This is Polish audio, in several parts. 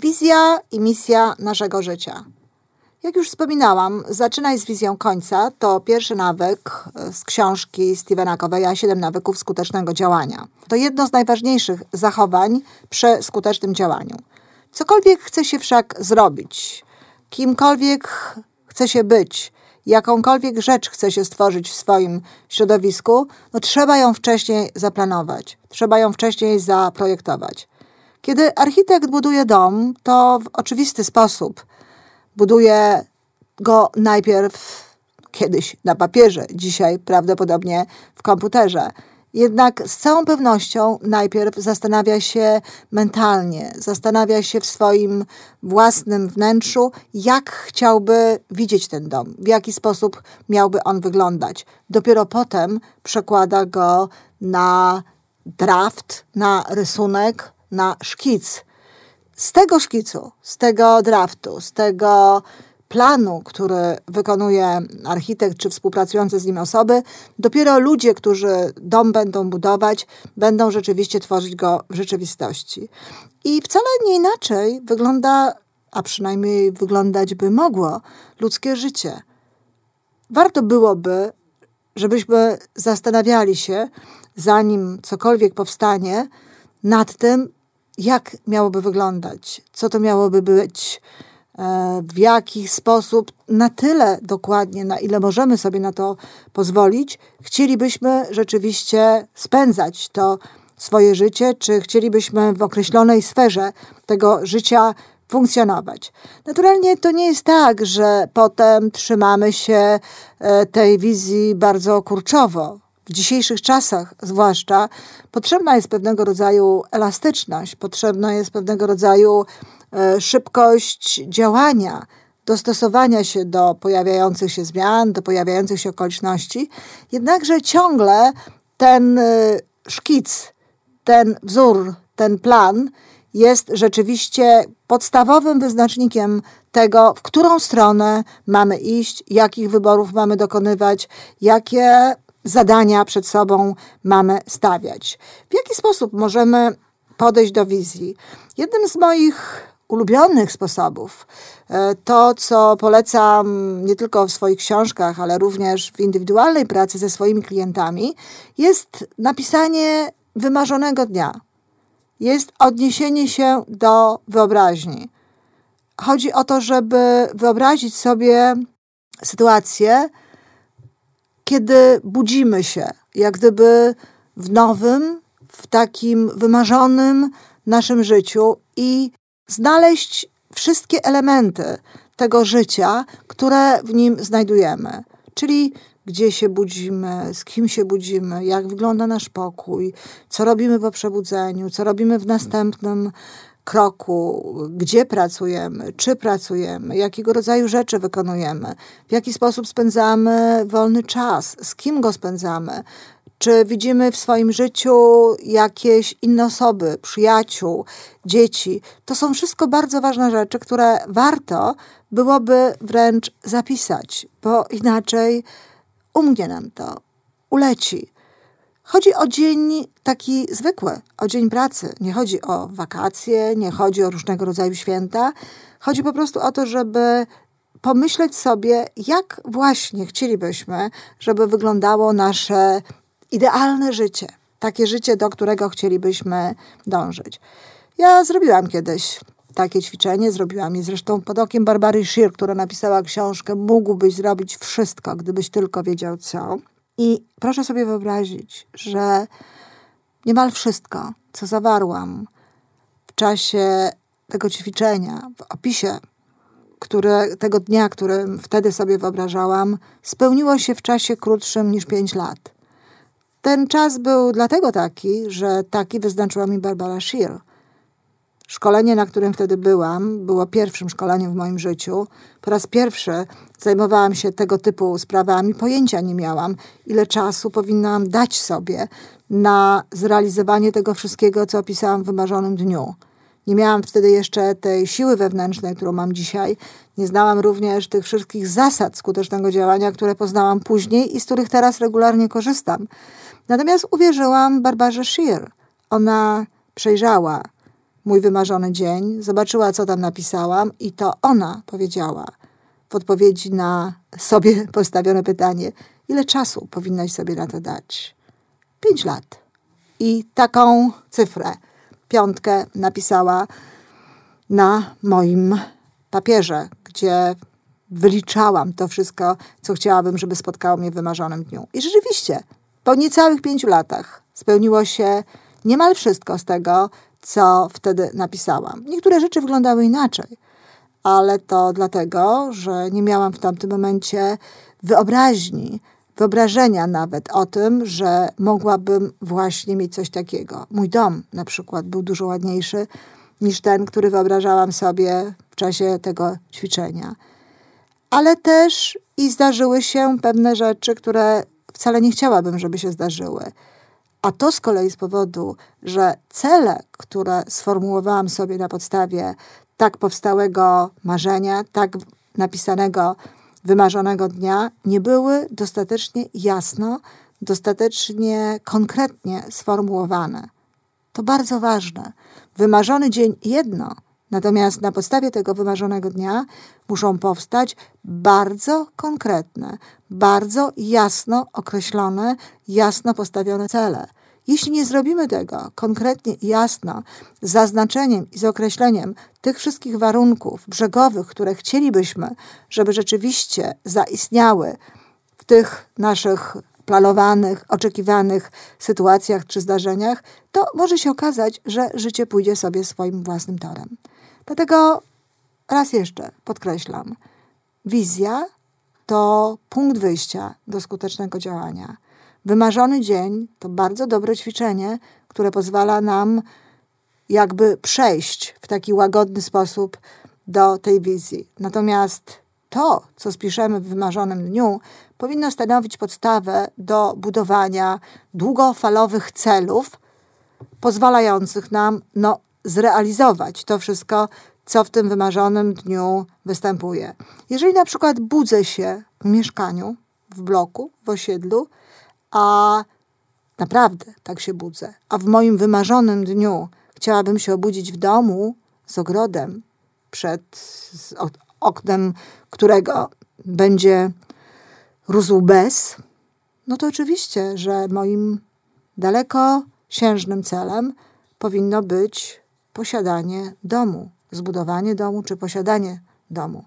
Wizja i misja naszego życia. Jak już wspominałam, zaczynaj z wizją końca. To pierwszy nawyk e, z książki Stevena Coveya Siedem nawyków skutecznego działania. To jedno z najważniejszych zachowań przy skutecznym działaniu. Cokolwiek chce się wszak zrobić, kimkolwiek chce się być, jakąkolwiek rzecz chce się stworzyć w swoim środowisku, no trzeba ją wcześniej zaplanować, trzeba ją wcześniej zaprojektować. Kiedy architekt buduje dom, to w oczywisty sposób buduje go najpierw kiedyś na papierze, dzisiaj prawdopodobnie w komputerze. Jednak z całą pewnością najpierw zastanawia się mentalnie, zastanawia się w swoim własnym wnętrzu, jak chciałby widzieć ten dom, w jaki sposób miałby on wyglądać. Dopiero potem przekłada go na draft, na rysunek, na szkic. Z tego szkicu, z tego draftu, z tego planu, który wykonuje architekt czy współpracujące z nim osoby, dopiero ludzie, którzy dom będą budować, będą rzeczywiście tworzyć go w rzeczywistości. I wcale nie inaczej wygląda, a przynajmniej wyglądać by mogło, ludzkie życie. Warto byłoby, żebyśmy zastanawiali się, zanim cokolwiek powstanie, nad tym, jak miałoby wyglądać, co to miałoby być, e, w jaki sposób, na tyle dokładnie, na ile możemy sobie na to pozwolić, chcielibyśmy rzeczywiście spędzać to swoje życie, czy chcielibyśmy w określonej sferze tego życia funkcjonować. Naturalnie to nie jest tak, że potem trzymamy się e, tej wizji bardzo kurczowo w dzisiejszych czasach zwłaszcza potrzebna jest pewnego rodzaju elastyczność, potrzebna jest pewnego rodzaju e, szybkość działania, dostosowania się do pojawiających się zmian, do pojawiających się okoliczności. Jednakże ciągle ten e, szkic, ten wzór, ten plan jest rzeczywiście podstawowym wyznacznikiem tego, w którą stronę mamy iść, jakich wyborów mamy dokonywać, jakie zadania przed sobą mamy stawiać. W jaki sposób możemy podejść do wizji? Jednym z moich ulubionych sposobów, e, to co polecam nie tylko w swoich książkach, ale również w indywidualnej pracy ze swoimi klientami, jest napisanie wymarzonego dnia. Jest odniesienie się do wyobraźni. Chodzi o to, żeby wyobrazić sobie sytuację, kiedy budzimy się, jak gdyby w nowym, w takim wymarzonym naszym życiu i znaleźć wszystkie elementy tego życia, które w nim znajdujemy. Czyli gdzie się budzimy, z kim się budzimy, jak wygląda nasz pokój, co robimy po przebudzeniu, co robimy w następnym kroku, gdzie pracujemy, czy pracujemy, jakiego rodzaju rzeczy wykonujemy, w jaki sposób spędzamy wolny czas, z kim go spędzamy, czy widzimy w swoim życiu jakieś inne osoby, przyjaciół, dzieci. To są wszystko bardzo ważne rzeczy, które warto byłoby wręcz zapisać, bo inaczej umgnie nam to, uleci. Chodzi o dzień taki zwykły, o dzień pracy. Nie chodzi o wakacje, nie chodzi o różnego rodzaju święta. Chodzi po prostu o to, żeby pomyśleć sobie, jak właśnie chcielibyśmy, żeby wyglądało nasze idealne życie. Takie życie, do którego chcielibyśmy dążyć. Ja zrobiłam kiedyś takie ćwiczenie, zrobiłam je zresztą pod okiem Barbary Shear, która napisała książkę Mógłbyś zrobić wszystko, gdybyś tylko wiedział co. I proszę sobie wyobrazić, że niemal wszystko, co zawarłam w czasie tego ćwiczenia, w opisie które, tego dnia, który wtedy sobie wyobrażałam, spełniło się w czasie krótszym niż pięć lat. Ten czas był dlatego taki, że taki wyznaczyła mi Barbara Shear. Szkolenie, na którym wtedy byłam, było pierwszym szkoleniem w moim życiu. Po raz pierwszy zajmowałam się tego typu sprawami. Pojęcia nie miałam, ile czasu powinnam dać sobie na zrealizowanie tego wszystkiego, co opisałam w wymarzonym dniu. Nie miałam wtedy jeszcze tej siły wewnętrznej, którą mam dzisiaj. Nie znałam również tych wszystkich zasad skutecznego działania, które poznałam później i z których teraz regularnie korzystam. Natomiast uwierzyłam Barbarze Shear. Ona przejrzała mój wymarzony dzień, zobaczyła, co tam napisałam, i to ona powiedziała w odpowiedzi na sobie postawione pytanie: ile czasu powinnaś sobie na to dać? Pięć lat. I taką cyfrę, piątkę, napisała na moim papierze, gdzie wyliczałam to wszystko, co chciałabym, żeby spotkało mnie w wymarzonym dniu. I rzeczywiście, po niecałych pięciu latach spełniło się niemal wszystko z tego, co wtedy napisałam. Niektóre rzeczy wyglądały inaczej, ale to dlatego, że nie miałam w tamtym momencie wyobraźni, wyobrażenia nawet o tym, że mogłabym właśnie mieć coś takiego. Mój dom na przykład był dużo ładniejszy niż ten, który wyobrażałam sobie w czasie tego ćwiczenia. Ale też i zdarzyły się pewne rzeczy, które wcale nie chciałabym, żeby się zdarzyły. A to z kolei z powodu, że cele, które sformułowałam sobie na podstawie tak powstałego marzenia, tak napisanego, wymarzonego dnia, nie były dostatecznie jasno, dostatecznie konkretnie sformułowane. To bardzo ważne. Wymarzony dzień jedno, natomiast na podstawie tego wymarzonego dnia muszą powstać bardzo konkretne, bardzo jasno określone, jasno postawione cele. Jeśli nie zrobimy tego konkretnie i jasno, z zaznaczeniem i z określeniem tych wszystkich warunków brzegowych, które chcielibyśmy, żeby rzeczywiście zaistniały w tych naszych planowanych, oczekiwanych sytuacjach czy zdarzeniach, to może się okazać, że życie pójdzie sobie swoim własnym torem. Dlatego raz jeszcze podkreślam, wizja to punkt wyjścia do skutecznego działania. Wymarzony dzień to bardzo dobre ćwiczenie, które pozwala nam jakby przejść w taki łagodny sposób do tej wizji. Natomiast to, co spiszemy w wymarzonym dniu, powinno stanowić podstawę do budowania długofalowych celów, pozwalających nam no, zrealizować to wszystko, co w tym wymarzonym dniu występuje. Jeżeli na przykład budzę się w mieszkaniu, w bloku, w osiedlu, a naprawdę tak się budzę, a w moim wymarzonym dniu chciałabym się obudzić w domu z ogrodem, przed oknem którego będzie rósł bez, no to oczywiście, że moim dalekosiężnym celem powinno być posiadanie domu, zbudowanie domu czy posiadanie domu.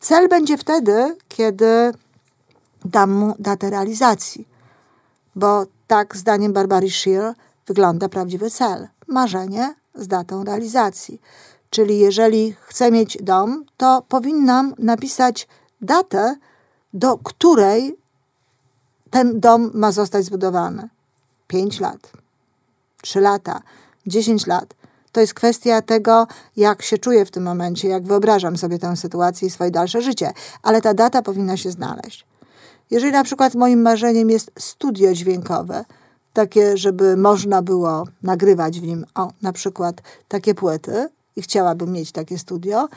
Cel będzie wtedy, kiedy dam mu datę realizacji, bo tak zdaniem Barbary Shear wygląda prawdziwy cel. Marzenie z datą realizacji. Czyli jeżeli chcę mieć dom, to powinnam napisać datę, do której ten dom ma zostać zbudowany. 5 lat, 3 lata, 10 lat. To jest kwestia tego, jak się czuję w tym momencie, jak wyobrażam sobie tę sytuację i swoje dalsze życie, ale ta data powinna się znaleźć. Jeżeli na przykład moim marzeniem jest studio dźwiękowe, takie, żeby można było nagrywać w nim, o, na przykład takie płyty, i chciałabym mieć takie studio,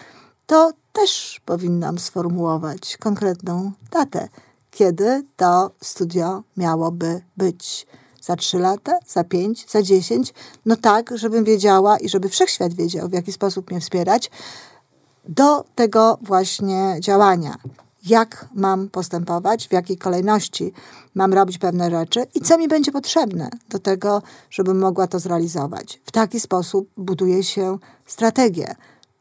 to też powinnam sformułować konkretną datę, kiedy to studio miałoby być. Za trzy lata, za pięć, za dziesięć, no tak, żebym wiedziała i żeby wszechświat wiedział, w jaki sposób mnie wspierać do tego właśnie działania. Jak mam postępować, w jakiej kolejności mam robić pewne rzeczy i co mi będzie potrzebne do tego, żebym mogła to zrealizować. W taki sposób buduje się strategię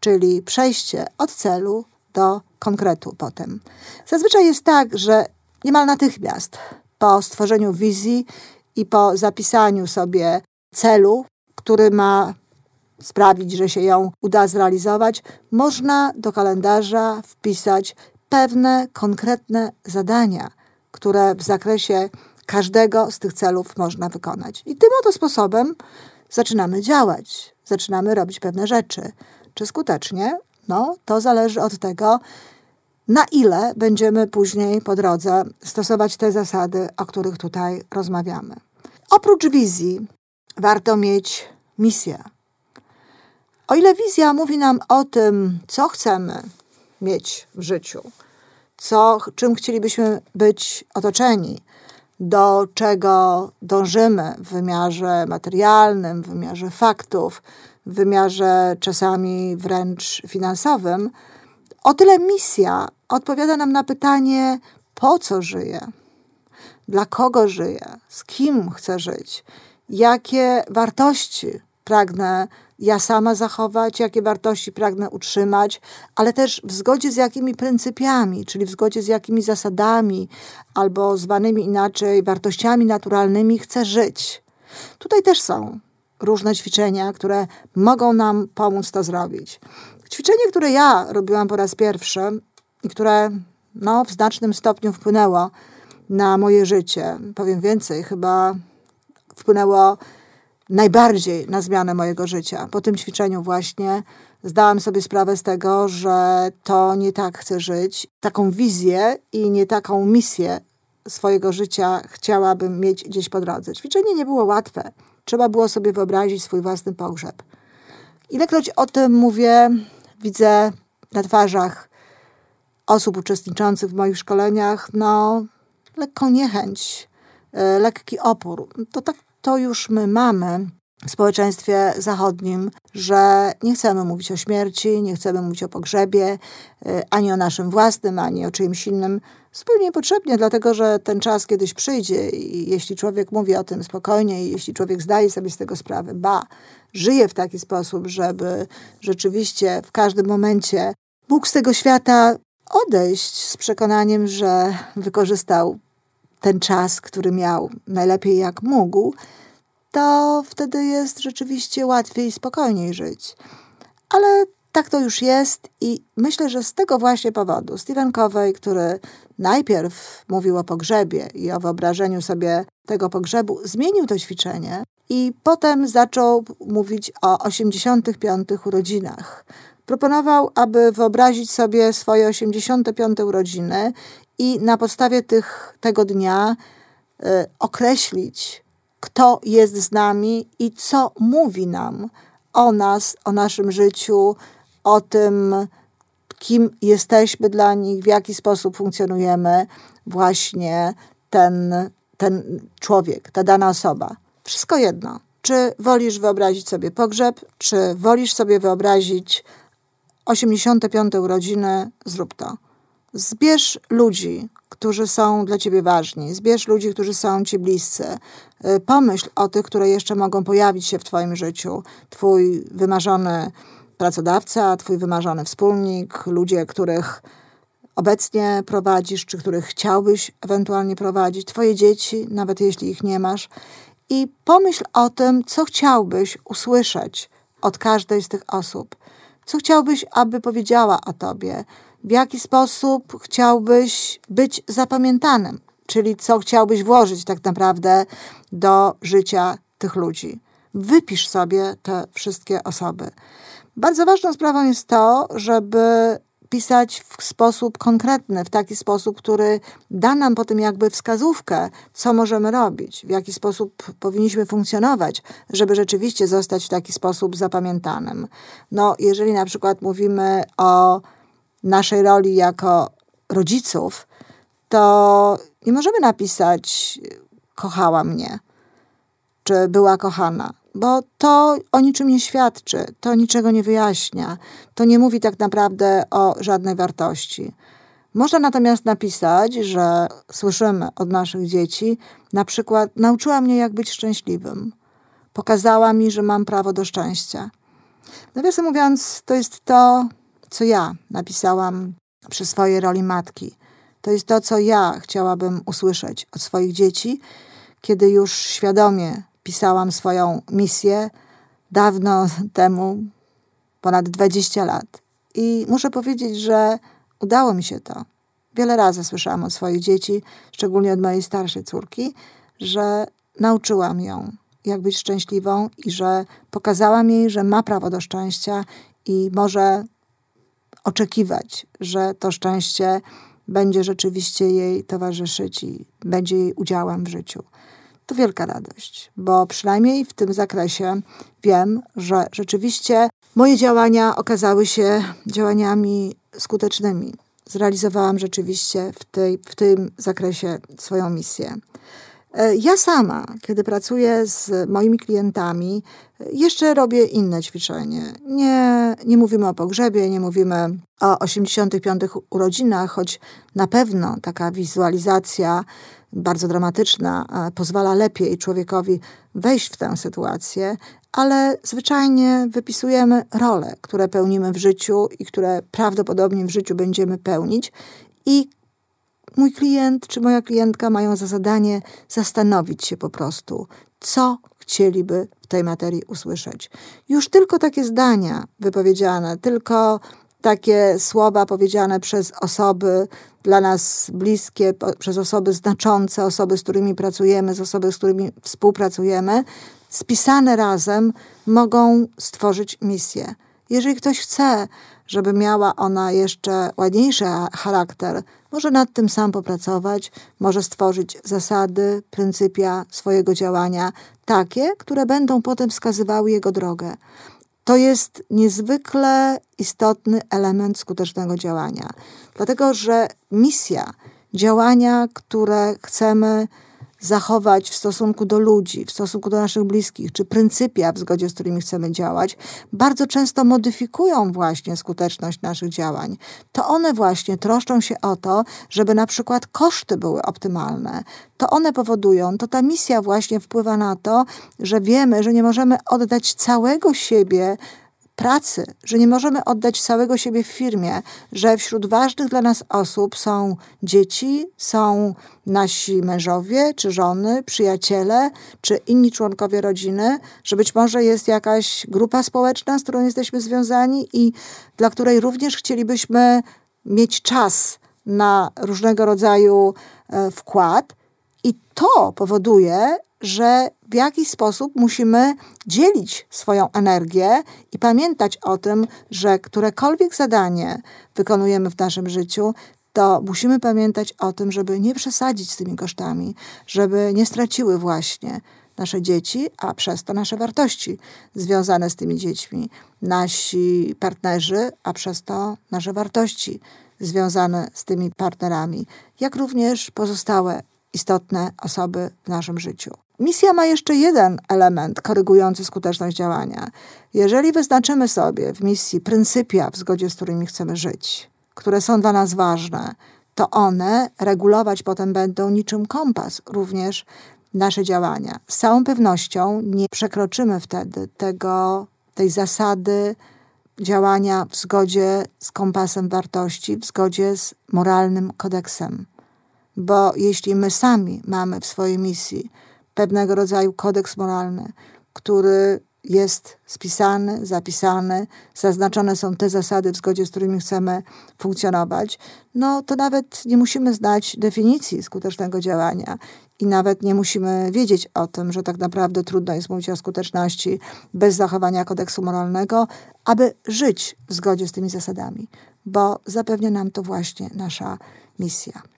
czyli przejście od celu do konkretu potem. Zazwyczaj jest tak, że niemal natychmiast po stworzeniu wizji i po zapisaniu sobie celu, który ma sprawić, że się ją uda zrealizować, można do kalendarza wpisać pewne konkretne zadania, które w zakresie każdego z tych celów można wykonać. I tym oto sposobem zaczynamy działać, zaczynamy robić pewne rzeczy. Czy skutecznie? No, to zależy od tego, na ile będziemy później po drodze stosować te zasady, o których tutaj rozmawiamy. Oprócz wizji, warto mieć misję. O ile wizja mówi nam o tym, co chcemy mieć w życiu, co, czym chcielibyśmy być otoczeni, do czego dążymy w wymiarze materialnym, w wymiarze faktów, w wymiarze czasami wręcz finansowym, o tyle misja odpowiada nam na pytanie, po co żyję, dla kogo żyję, z kim chcę żyć, jakie wartości pragnę ja sama zachować, jakie wartości pragnę utrzymać, ale też w zgodzie z jakimi pryncypiami, czyli w zgodzie z jakimi zasadami albo zwanymi inaczej wartościami naturalnymi chcę żyć. Tutaj też są różne ćwiczenia, które mogą nam pomóc to zrobić. Ćwiczenie, które ja robiłam po raz pierwszy i które no, w znacznym stopniu wpłynęło na moje życie, powiem więcej, chyba wpłynęło najbardziej na zmianę mojego życia. Po tym ćwiczeniu właśnie zdałam sobie sprawę z tego, że to nie tak chcę żyć. Taką wizję i nie taką misję swojego życia chciałabym mieć gdzieś po drodze. Ćwiczenie nie było łatwe. Trzeba było sobie wyobrazić swój własny pogrzeb. Ilekroć o tym mówię, widzę na twarzach osób uczestniczących w moich szkoleniach, no, lekką niechęć, e, lekki opór. To tak to już my mamy w społeczeństwie zachodnim, że nie chcemy mówić o śmierci, nie chcemy mówić o pogrzebie, y, ani o naszym własnym, ani o czyimś innym. Zupełnie niepotrzebnie, dlatego że ten czas kiedyś przyjdzie i jeśli człowiek mówi o tym spokojnie i jeśli człowiek zdaje sobie z tego sprawę, ba, żyje w taki sposób, żeby rzeczywiście w każdym momencie mógł z tego świata odejść z przekonaniem, że wykorzystał ten czas, który miał najlepiej jak mógł, to wtedy jest rzeczywiście łatwiej i spokojniej żyć. Ale tak to już jest i myślę, że z tego właśnie powodu Stephen Covey, który najpierw mówił o pogrzebie i o wyobrażeniu sobie tego pogrzebu, zmienił to ćwiczenie i potem zaczął mówić o 85 urodzinach. Proponował, aby wyobrazić sobie swoje 85 urodziny i na podstawie tych, tego dnia y, określić, kto jest z nami i co mówi nam o nas, o naszym życiu, o tym, kim jesteśmy dla nich, w jaki sposób funkcjonujemy, właśnie ten, ten człowiek, ta dana osoba. Wszystko jedno. Czy wolisz wyobrazić sobie pogrzeb, czy wolisz sobie wyobrazić 85 urodziny, zrób to. Zbierz ludzi, którzy są dla ciebie ważni, zbierz ludzi, którzy są ci bliscy. Y, pomyśl o tych, które jeszcze mogą pojawić się w twoim życiu. Twój wymarzony pracodawca, twój wymarzony wspólnik, ludzie, których obecnie prowadzisz, czy których chciałbyś ewentualnie prowadzić, twoje dzieci, nawet jeśli ich nie masz. I pomyśl o tym, co chciałbyś usłyszeć od każdej z tych osób. Co chciałbyś, aby powiedziała o tobie? w jaki sposób chciałbyś być zapamiętanym, czyli co chciałbyś włożyć tak naprawdę do życia tych ludzi. Wypisz sobie te wszystkie osoby. Bardzo ważną sprawą jest to, żeby pisać w sposób konkretny, w taki sposób, który da nam potem jakby wskazówkę, co możemy robić, w jaki sposób powinniśmy funkcjonować, żeby rzeczywiście zostać w taki sposób zapamiętanym. No, jeżeli na przykład mówimy o naszej roli jako rodziców, to nie możemy napisać kochała mnie, czy była kochana, bo to o niczym nie świadczy, to niczego nie wyjaśnia, to nie mówi tak naprawdę o żadnej wartości. Można natomiast napisać, że słyszymy od naszych dzieci, na przykład nauczyła mnie, jak być szczęśliwym. Pokazała mi, że mam prawo do szczęścia. Nawiasem mówiąc, to jest to, co ja napisałam przy swojej roli matki. To jest to, co ja chciałabym usłyszeć od swoich dzieci, kiedy już świadomie pisałam swoją misję dawno temu, ponad 20 lat. I muszę powiedzieć, że udało mi się to. Wiele razy słyszałam od swoich dzieci, szczególnie od mojej starszej córki, że nauczyłam ją, jak być szczęśliwą i że pokazałam jej, że ma prawo do szczęścia i może oczekiwać, że to szczęście będzie rzeczywiście jej towarzyszyć i będzie jej udziałem w życiu. To wielka radość, bo przynajmniej w tym zakresie wiem, że rzeczywiście moje działania okazały się działaniami skutecznymi. Zrealizowałam rzeczywiście w, tej, w tym zakresie swoją misję. E, ja sama, kiedy pracuję z moimi klientami, jeszcze robię inne ćwiczenie. Nie, nie mówimy o pogrzebie, nie mówimy o 85. urodzinach, choć na pewno taka wizualizacja bardzo dramatyczna pozwala lepiej człowiekowi wejść w tę sytuację, ale zwyczajnie wypisujemy role, które pełnimy w życiu i które prawdopodobnie w życiu będziemy pełnić i mój klient czy moja klientka mają za zadanie zastanowić się po prostu, co chcieliby w tej materii usłyszeć. Już tylko takie zdania wypowiedziane, tylko takie słowa powiedziane przez osoby dla nas bliskie, przez osoby znaczące, osoby, z którymi pracujemy, z osoby, z którymi współpracujemy, spisane razem mogą stworzyć misję. Jeżeli ktoś chce, żeby miała ona jeszcze ładniejszy charakter, może nad tym sam popracować, może stworzyć zasady, pryncypia swojego działania, takie, które będą potem wskazywały jego drogę. To jest niezwykle istotny element skutecznego działania, dlatego że misja, działania, które chcemy zachować w stosunku do ludzi, w stosunku do naszych bliskich, czy pryncypia, w zgodzie z którymi chcemy działać, bardzo często modyfikują właśnie skuteczność naszych działań. To one właśnie troszczą się o to, żeby na przykład koszty były optymalne. To one powodują, to ta misja właśnie wpływa na to, że wiemy, że nie możemy oddać całego siebie pracy, że nie możemy oddać całego siebie w firmie, że wśród ważnych dla nas osób są dzieci, są nasi mężowie czy żony, przyjaciele czy inni członkowie rodziny, że być może jest jakaś grupa społeczna, z którą jesteśmy związani i dla której również chcielibyśmy mieć czas na różnego rodzaju e, wkład. I to powoduje, że w jakiś sposób musimy dzielić swoją energię i pamiętać o tym, że którekolwiek zadanie wykonujemy w naszym życiu, to musimy pamiętać o tym, żeby nie przesadzić z tymi kosztami, żeby nie straciły właśnie nasze dzieci, a przez to nasze wartości związane z tymi dziećmi, nasi partnerzy, a przez to nasze wartości związane z tymi partnerami, jak również pozostałe istotne osoby w naszym życiu. Misja ma jeszcze jeden element korygujący skuteczność działania. Jeżeli wyznaczymy sobie w misji pryncypia, w zgodzie z którymi chcemy żyć, które są dla nas ważne, to one regulować potem będą niczym kompas również nasze działania. Z całą pewnością nie przekroczymy wtedy tego, tej zasady działania w zgodzie z kompasem wartości, w zgodzie z moralnym kodeksem. Bo jeśli my sami mamy w swojej misji pewnego rodzaju kodeks moralny, który jest spisany, zapisany, zaznaczone są te zasady, w zgodzie z którymi chcemy funkcjonować, no to nawet nie musimy znać definicji skutecznego działania i nawet nie musimy wiedzieć o tym, że tak naprawdę trudno jest mówić o skuteczności bez zachowania kodeksu moralnego, aby żyć w zgodzie z tymi zasadami, bo zapewnia nam to właśnie nasza misja.